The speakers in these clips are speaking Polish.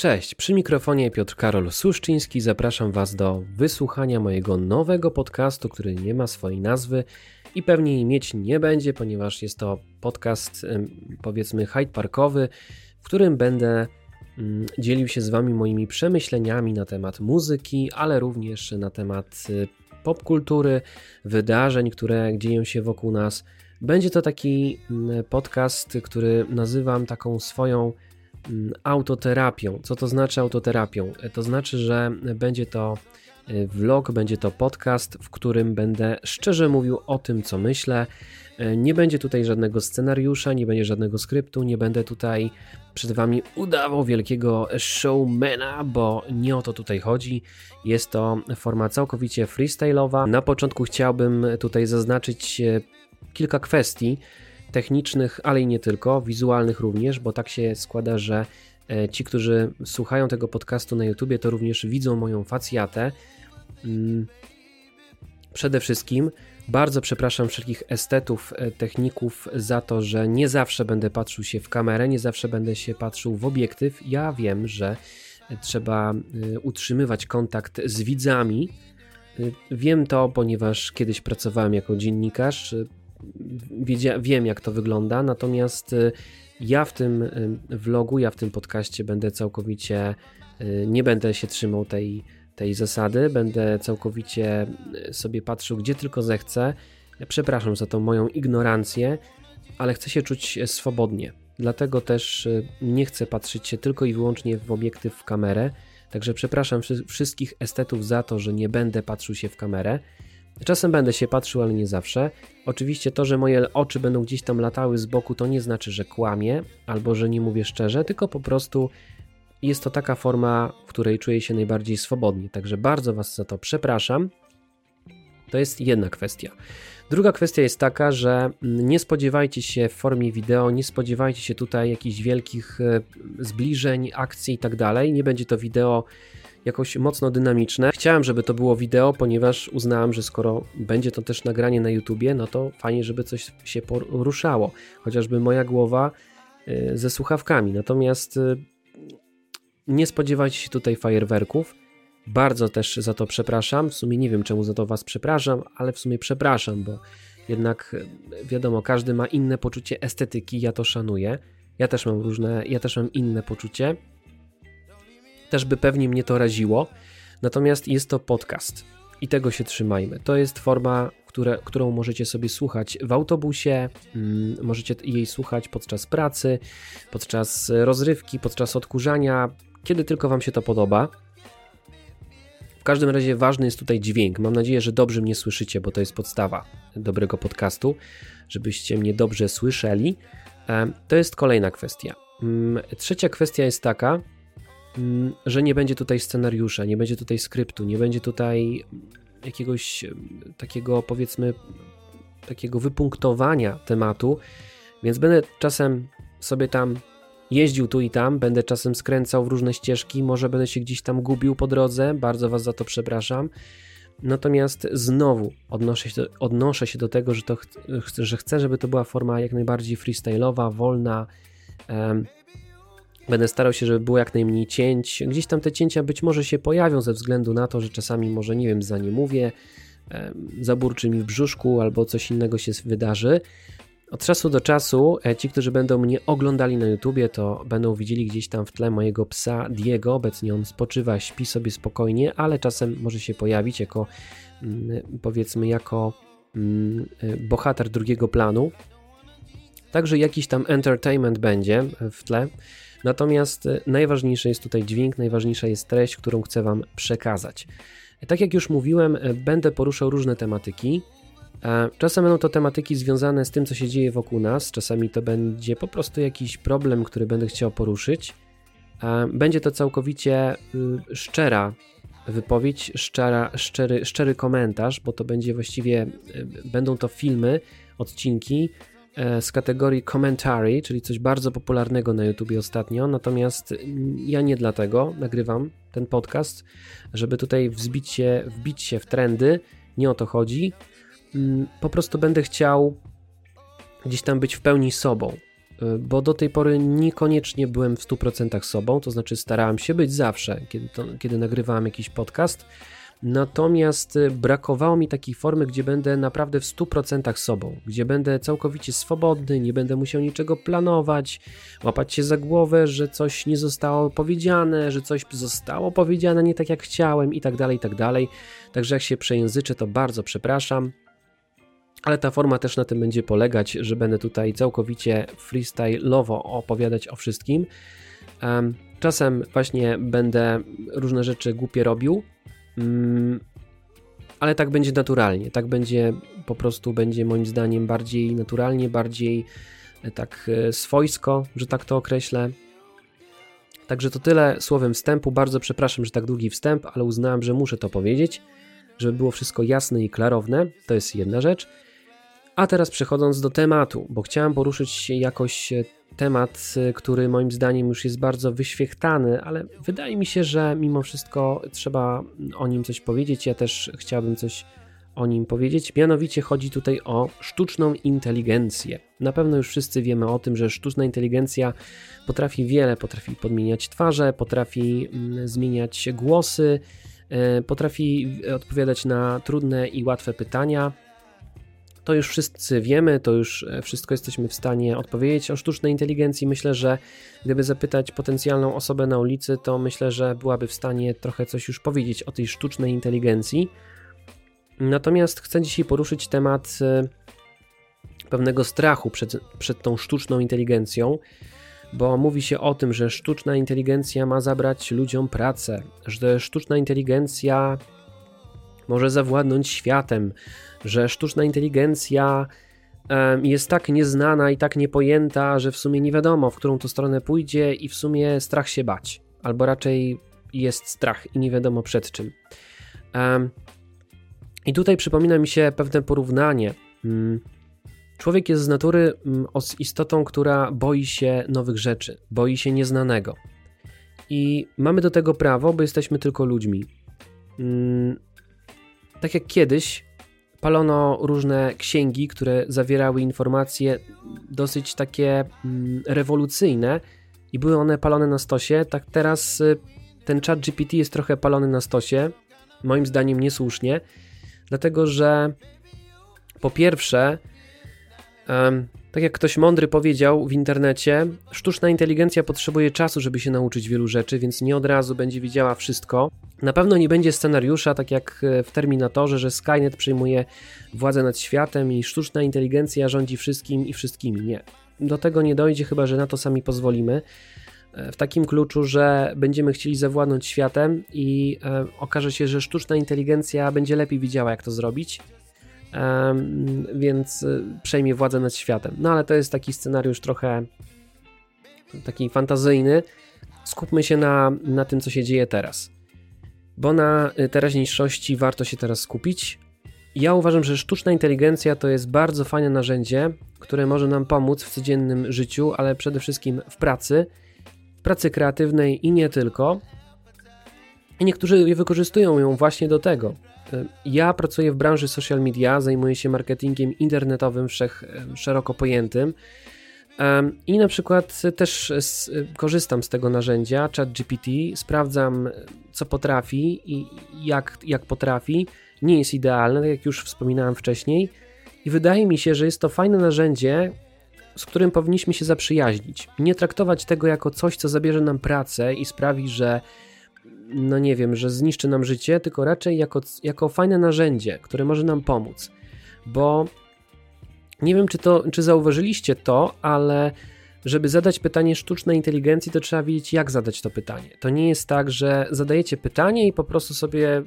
Cześć, przy mikrofonie Piotr Karol Suszczyński. Zapraszam Was do wysłuchania mojego nowego podcastu, który nie ma swojej nazwy i pewnie jej mieć nie będzie, ponieważ jest to podcast powiedzmy Hyde Parkowy, w którym będę mm, dzielił się z Wami moimi przemyśleniami na temat muzyki, ale również na temat y, popkultury, wydarzeń, które dzieją się wokół nas. Będzie to taki mm, podcast, który nazywam taką swoją autoterapią. Co to znaczy autoterapią? To znaczy, że będzie to y, vlog, będzie to podcast, w którym będę szczerze mówił o tym, co myślę. Y, nie będzie tutaj żadnego scenariusza, nie będzie żadnego skryptu, nie będę tutaj przed Wami udawał wielkiego showmana, bo nie o to tutaj chodzi. Jest to forma całkowicie freestyle'owa. Na początku chciałbym tutaj zaznaczyć kilka kwestii technicznych, ale i nie tylko, wizualnych również, bo tak się składa, że e, ci, którzy słuchają tego podcastu na YouTubie, to również widzą moją facjatę. Mm. Przede wszystkim bardzo przepraszam wszelkich estetów, e, techników za to, że nie zawsze będę patrzył się w kamerę, nie zawsze będę się patrzył w obiektyw. Ja wiem, że trzeba e, utrzymywać kontakt z widzami. Wiem to, ponieważ kiedyś pracowałem jako dziennikarz, wiem jak to wygląda, natomiast y, ja w tym y, vlogu, ja w tym podcaście będę całkowicie, y, nie będę się trzymał tej, tej zasady, będę całkowicie sobie patrzył gdzie tylko zechcę. Przepraszam za tą moją ignorancję, ale chcę się czuć swobodnie. Dlatego też nie chcę patrzeć się tylko i wyłącznie w obiektyw w kamerę. Także przepraszam wszystkich estetów za to, że nie będę patrzył się w kamerę. Czasem będę się patrzył, ale nie zawsze. Oczywiście to, że moje oczy będą gdzieś tam latały z boku, to nie znaczy, że kłamię albo że nie mówię szczerze, tylko po prostu jest to taka forma, w której czuję się najbardziej swobodnie. Także bardzo Was za to przepraszam. To jest jedna kwestia. Druga kwestia jest taka, że nie spodziewajcie się w formie wideo, nie spodziewajcie się tutaj jakichś wielkich e, zbliżeń, akcji i tak dalej. Nie będzie to wideo jakoś mocno dynamiczne. Chciałem, żeby to było wideo, ponieważ uznałem, że skoro będzie to też nagranie na YouTubie, no to fajnie, żeby coś się poruszało. Chociażby moja głowa y, ze słuchawkami. Natomiast y, nie spodziewajcie się tutaj fajerwerków. Bardzo też za to przepraszam. W sumie nie wiem, czemu za to Was przepraszam, ale w sumie przepraszam, bo jednak y, wiadomo, każdy ma inne poczucie estetyki, ja to szanuję. Ja też mam różne, ja też mam inne poczucie też by pewnie mnie to raziło. Natomiast jest to podcast i tego się trzymajmy. To jest forma, które, którą możecie sobie słuchać w autobusie, mm, możecie jej słuchać podczas pracy, podczas rozrywki, podczas odkurzania, kiedy tylko Wam się to podoba. W każdym razie ważny jest tutaj dźwięk. Mam nadzieję, że dobrze mnie słyszycie, bo to jest podstawa dobrego podcastu, żebyście mnie dobrze słyszeli. E, to jest kolejna kwestia. Mm, trzecia kwestia jest taka, że nie będzie tutaj scenariusza, nie będzie tutaj skryptu, nie będzie tutaj jakiegoś takiego powiedzmy takiego wypunktowania tematu, więc będę czasem sobie tam jeździł tu i tam, będę czasem skręcał w różne ścieżki, może będę się gdzieś tam gubił po drodze, bardzo Was za to przepraszam. Natomiast znowu odnoszę się do, odnoszę się do tego, że, to ch że chcę, żeby to była forma jak najbardziej freestyle'owa, wolna, um, Będę starał się, żeby było jak najmniej cięć. Gdzieś tam te cięcia być może się pojawią ze względu na to, że czasami może, nie wiem, za nie mówię, zaburczy mi w brzuszku albo coś innego się wydarzy. Od czasu do czasu e, ci, którzy będą mnie oglądali na YouTubie, to będą widzieli gdzieś tam w tle mojego psa Diego. Obecnie on spoczywa, śpi sobie spokojnie, ale czasem może się pojawić jako mm, powiedzmy jako mm, e, bohater drugiego planu. Także jakiś tam entertainment będzie w tle. Natomiast e, najważniejszy jest tutaj dźwięk, najważniejsza jest treść, którą chcę Wam przekazać. Tak jak już mówiłem, e, będę poruszał różne tematyki. E, czasem będą to tematyki związane z tym, co się dzieje wokół nas, czasami to będzie po prostu jakiś problem, który będę chciał poruszyć. Będzie to całkowicie y, szczera wypowiedź, szczera, szczery, szczery komentarz, bo to będzie właściwie, będą to filmy, odcinki, z kategorii commentary, czyli coś bardzo popularnego na YouTube ostatnio. Natomiast ja nie dlatego nagrywam ten podcast, żeby tutaj wzbić się, wbić się w trendy. Nie o to chodzi. Mm, po prostu będę chciał gdzieś tam być w pełni sobą. bo do tej pory niekoniecznie byłem w 100% sobą, to znaczy starałem się być zawsze, kiedy, to, kiedy nagrywałem jakiś podcast. Natomiast brakowało mi takiej formy, gdzie będę naprawdę w 100% sobą, gdzie będę całkowicie swobodny, nie będę musiał niczego planować, łapać się za głowę, że coś nie zostało powiedziane, że coś zostało powiedziane nie tak jak chciałem i tak dalej, i tak dalej. Także jak się przejęzyczę, to bardzo przepraszam. Ale ta forma też na tym będzie polegać, że będę tutaj całkowicie freestyle'owo opowiadać o wszystkim. Czasem właśnie będę różne rzeczy głupie robił, ale tak będzie naturalnie. Tak będzie po prostu, będzie moim zdaniem bardziej naturalnie, bardziej e, tak e, swojsko, że tak to określę. Także to tyle słowem wstępu. Bardzo przepraszam, że tak długi wstęp, ale uznałem, że muszę to powiedzieć, żeby było wszystko jasne i klarowne. To jest jedna rzecz. A teraz przechodząc do tematu, bo chciałem poruszyć jakoś e, temat, e, który moim zdaniem już jest bardzo wyświechtany, ale wydaje mi się, że mimo wszystko trzeba o nim coś powiedzieć. Ja też chciałbym coś o nim powiedzieć. Mianowicie chodzi tutaj o sztuczną inteligencję. Na pewno już wszyscy wiemy o tym, że sztuczna inteligencja potrafi wiele, potrafi podmieniać twarze, potrafi mm, zmieniać głosy, e, potrafi odpowiadać na trudne i łatwe pytania to już wszyscy wiemy, to już e, wszystko jesteśmy w stanie odpowiedzieć o sztucznej inteligencji. Myślę, że gdyby zapytać potencjalną osobę na ulicy, to myślę, że byłaby w stanie trochę coś już powiedzieć o tej sztucznej inteligencji. Natomiast chcę dzisiaj poruszyć temat e, pewnego strachu przed, przed tą sztuczną inteligencją, bo mówi się o tym, że sztuczna inteligencja ma zabrać ludziom pracę, że sztuczna inteligencja może zawładnąć światem, że sztuczna inteligencja jest tak nieznana i tak niepojęta, że w sumie nie wiadomo, w którą to stronę pójdzie, i w sumie strach się bać, albo raczej jest strach i nie wiadomo przed czym. I tutaj przypomina mi się pewne porównanie. Mm, człowiek jest z natury mm, istotą, która boi się nowych rzeczy, boi się nieznanego. I mamy do tego prawo, bo jesteśmy tylko ludźmi. Tak jak kiedyś palono różne księgi, które zawierały informacje dosyć takie mm, rewolucyjne i były one palone na stosie, tak teraz y, ten chat GPT jest trochę palony na stosie, moim zdaniem niesłusznie, dlatego że po pierwsze, tak jak ktoś mądry powiedział w internecie, sztuczna inteligencja potrzebuje czasu, żeby się nauczyć wielu rzeczy, więc nie od razu będzie wiedziała wszystko. Na pewno nie będzie scenariusza, tak jak e, w Terminatorze, że Skynet przejmuje władzę nad światem i sztuczna inteligencja rządzi wszystkim i wszystkimi. Nie. Do tego nie dojdzie, chyba że na to sami pozwolimy. E, w takim kluczu, że będziemy chcieli zawładnąć światem i e, okaże się, że sztuczna inteligencja będzie lepiej widziała, jak to zrobić, więc e, przejmie władzę nad światem. No ale to jest taki scenariusz trochę taki fantazyjny. Skupmy się na, na tym, co się dzieje teraz bo na y, teraźniejszości warto się teraz skupić. Ja uważam, że sztuczna inteligencja to jest bardzo fajne narzędzie, które może nam pomóc w codziennym życiu, ale przede wszystkim w pracy, pracy kreatywnej i nie tylko. I niektórzy wykorzystują ją właśnie do tego. Ja pracuję w branży social media, zajmuję się marketingiem internetowym wszech, y, szeroko pojętym. I na przykład też korzystam z tego narzędzia, ChatGPT, sprawdzam co potrafi i jak, jak potrafi. Nie jest idealne, tak jak już wspominałem wcześniej, i wydaje mi się, że jest to fajne narzędzie, z którym powinniśmy się zaprzyjaźnić. Nie traktować tego jako coś, co zabierze nam pracę i sprawi, że no nie wiem, że zniszczy nam życie, tylko raczej jako, jako fajne narzędzie, które może nam pomóc. Bo nie wiem, czy, to, czy zauważyliście to, ale żeby zadać pytanie sztucznej inteligencji, to trzeba wiedzieć, jak zadać to pytanie. To nie jest tak, że zadajecie pytanie i po prostu sobie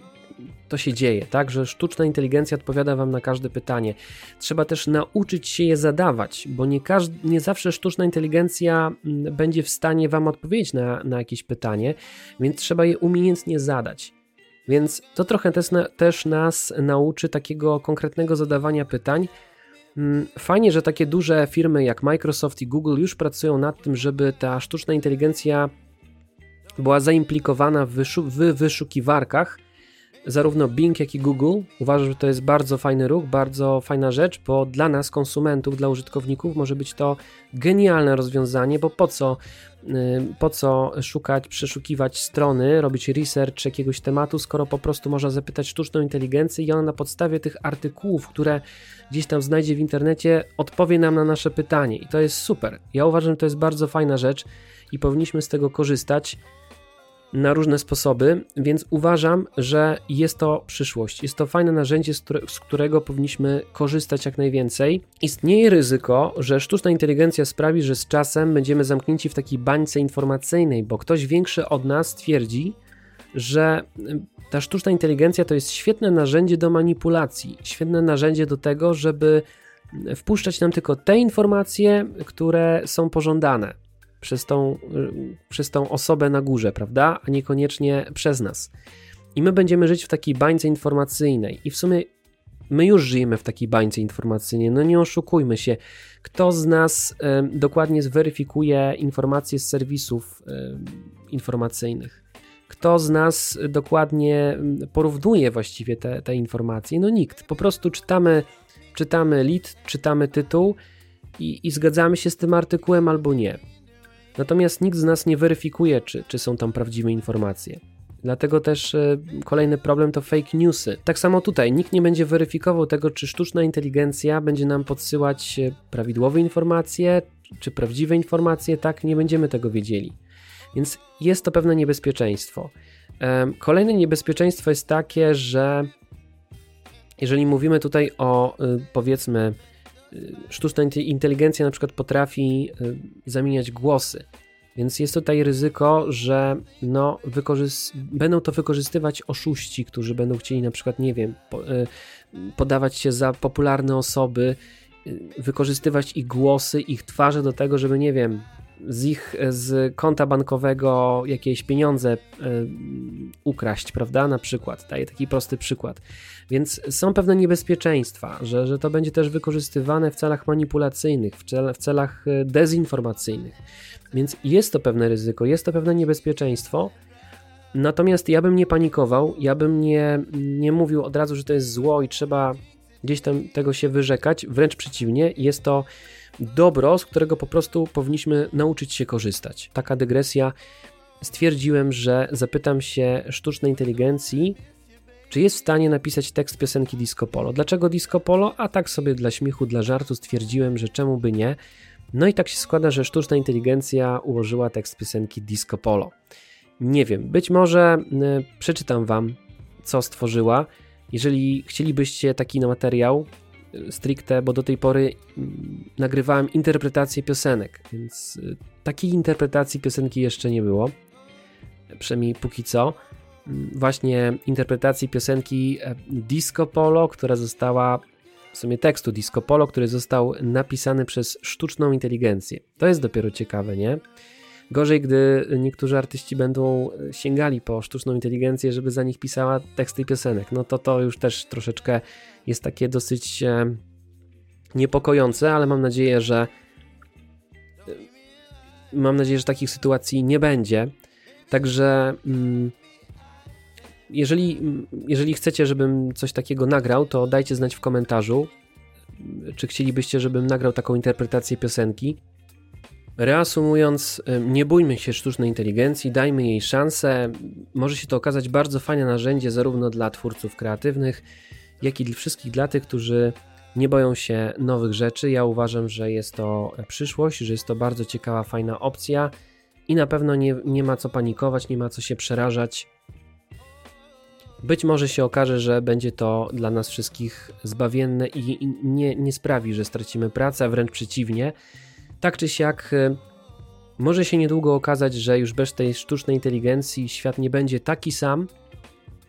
to się dzieje, tak? Że sztuczna inteligencja odpowiada wam na każde pytanie. Trzeba też nauczyć się je zadawać, bo nie, każdy, nie zawsze sztuczna inteligencja mm, będzie w stanie wam odpowiedzieć na, na jakieś pytanie, więc trzeba je umiejętnie zadać. Więc to trochę też, też nas nauczy takiego konkretnego zadawania pytań, Mm, fajnie, że takie duże firmy jak Microsoft i Google już pracują nad tym, żeby ta sztuczna inteligencja była zaimplikowana w, wyszu w wyszukiwarkach zarówno Bing, jak i Google. Uważam, że to jest bardzo fajny ruch, bardzo fajna rzecz, bo dla nas, konsumentów, dla użytkowników, może być to genialne rozwiązanie, bo po co, y, po co szukać, przeszukiwać strony, robić research jakiegoś tematu, skoro po prostu można zapytać sztuczną inteligencję i ona na podstawie tych artykułów, które gdzieś tam znajdzie w internecie, odpowie nam na nasze pytanie. I to jest super. Ja uważam, że to jest bardzo fajna rzecz i powinniśmy z tego korzystać na różne sposoby, więc uważam, że jest to przyszłość. Jest to fajne narzędzie, z, którego powinniśmy korzystać jak najwięcej. Istnieje ryzyko, że sztuczna inteligencja sprawi, że z czasem będziemy zamknięci w takiej bańce informacyjnej, bo ktoś większy od nas twierdzi, że ta sztuczna inteligencja to jest świetne narzędzie do manipulacji, świetne narzędzie do tego, żeby wpuszczać nam tylko te informacje, które są pożądane przez tą, przez tą osobę na górze, prawda? A niekoniecznie przez nas. I my będziemy żyć w takiej bańce informacyjnej. I w sumie my już żyjemy w takiej bańce informacyjnej. No nie oszukujmy się. Kto z nas y, dokładnie zweryfikuje informacje z serwisów y, informacyjnych? Kto z nas dokładnie porównuje właściwie te, te informacje? No nikt. Po prostu czytamy, czytamy lead, czytamy tytuł i, i zgadzamy się z tym artykułem albo nie. Natomiast nikt z nas nie weryfikuje, czy, czy są tam prawdziwe informacje. Dlatego też e, kolejny problem to fake newsy. Tak samo tutaj, nikt nie będzie weryfikował tego, czy sztuczna inteligencja będzie nam podsyłać e, prawidłowe informacje, czy prawdziwe informacje, tak, nie będziemy tego wiedzieli. Więc jest to pewne niebezpieczeństwo. Kolejne niebezpieczeństwo jest takie, że jeżeli mówimy tutaj o e, powiedzmy sztuczna inteligencja na przykład potrafi y, zamieniać głosy. Więc jest tutaj ryzyko, że no, będą to wykorzystywać oszuści, którzy będą chcieli na przykład, nie wiem, po, y, podawać się za popularne osoby, y, wykorzystywać ich głosy, ich twarze do tego, żeby, nie wiem, z ich z konta bankowego jakieś pieniądze y, ukraść, prawda? Na przykład. Daję taki prosty przykład. Więc są pewne niebezpieczeństwa, że, że to będzie też wykorzystywane w celach manipulacyjnych, w, cel, w celach e, dezinformacyjnych. Więc jest to pewne ryzyko, jest to pewne niebezpieczeństwo. Natomiast ja bym nie panikował, ja bym nie, nie mówił od razu, że to jest zło i trzeba gdzieś tam tego się wyrzekać. Wręcz przeciwnie, jest to dobro, z którego po prostu powinniśmy nauczyć się korzystać. Taka dygresja. Stwierdziłem, że zapytam się sztucznej inteligencji, czy jest w stanie napisać tekst piosenki Disco Polo. Dlaczego Disco Polo? A tak sobie dla śmiechu, dla żartu stwierdziłem, że czemu by nie. No i tak się składa, że sztuczna inteligencja ułożyła tekst piosenki Disco Polo. Nie wiem, być może y, przeczytam wam, co stworzyła. Jeżeli chcielibyście taki materiał, stricte, bo do tej pory nagrywałem interpretację piosenek, więc y, takiej interpretacji piosenki jeszcze nie było, przynajmniej póki co właśnie interpretacji piosenki e, Disco Polo, która została w sumie tekstu Disco Polo, który został napisany przez sztuczną inteligencję. To jest dopiero ciekawe, nie? Gorzej, gdy niektórzy artyści będą sięgali po sztuczną inteligencję, żeby za nich pisała teksty piosenek. No to to już też troszeczkę jest takie dosyć e, niepokojące, ale mam nadzieję, że e, mam nadzieję, że takich sytuacji nie będzie. Także mm, jeżeli, jeżeli chcecie, żebym coś takiego nagrał, to dajcie znać w komentarzu, czy chcielibyście, żebym nagrał taką interpretację piosenki. Reasumując, nie bójmy się sztucznej inteligencji, dajmy jej szansę. Może się to okazać bardzo fajne narzędzie zarówno dla twórców kreatywnych, jak i dla wszystkich dla tych, którzy nie boją się nowych rzeczy. Ja uważam, że jest to przyszłość, że jest to bardzo ciekawa, fajna opcja i na pewno nie, nie ma co panikować, nie ma co się przerażać. Być może się okaże, że będzie to dla nas wszystkich zbawienne i nie, nie sprawi, że stracimy pracę, a wręcz przeciwnie. Tak czy siak, y, może się niedługo okazać, że już bez tej sztucznej inteligencji świat nie będzie taki sam.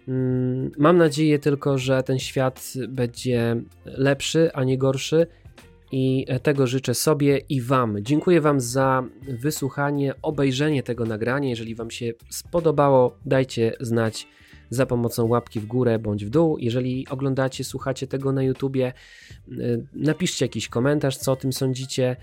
Mm, mam nadzieję tylko, że ten świat będzie lepszy, a nie gorszy. I tego życzę sobie i Wam. Dziękuję Wam za wysłuchanie, obejrzenie tego nagrania. Jeżeli Wam się spodobało, dajcie znać za pomocą łapki w górę bądź w dół. Jeżeli oglądacie, słuchacie tego na YouTubie, y, napiszcie jakiś komentarz, co o tym sądzicie.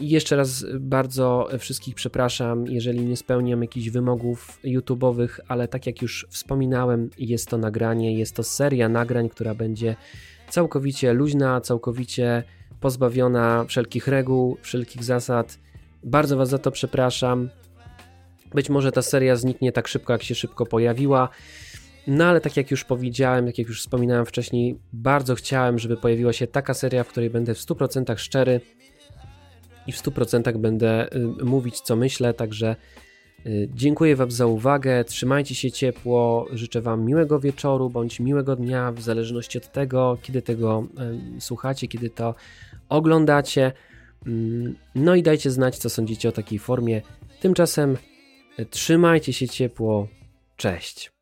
I jeszcze raz bardzo wszystkich przepraszam, jeżeli nie spełniam jakichś wymogów YouTube'owych, ale tak jak już wspominałem, jest to nagranie, jest to seria nagrań, która będzie całkowicie luźna, całkowicie pozbawiona wszelkich reguł, wszelkich zasad. Bardzo Was za to przepraszam. Być może ta seria zniknie tak szybko, jak się szybko pojawiła. No ale tak jak już powiedziałem, tak jak już wspominałem wcześniej, bardzo chciałem, żeby pojawiła się taka seria, w której będę w 100% szczery i w 100% będę y, mówić, co myślę. Także y, dziękuję Wam za uwagę. Trzymajcie się ciepło. Życzę Wam miłego wieczoru bądź miłego dnia, w zależności od tego, kiedy tego y, słuchacie, kiedy to oglądacie. Mm, no i dajcie znać, co sądzicie o takiej formie. Tymczasem trzymajcie się ciepło. Cześć.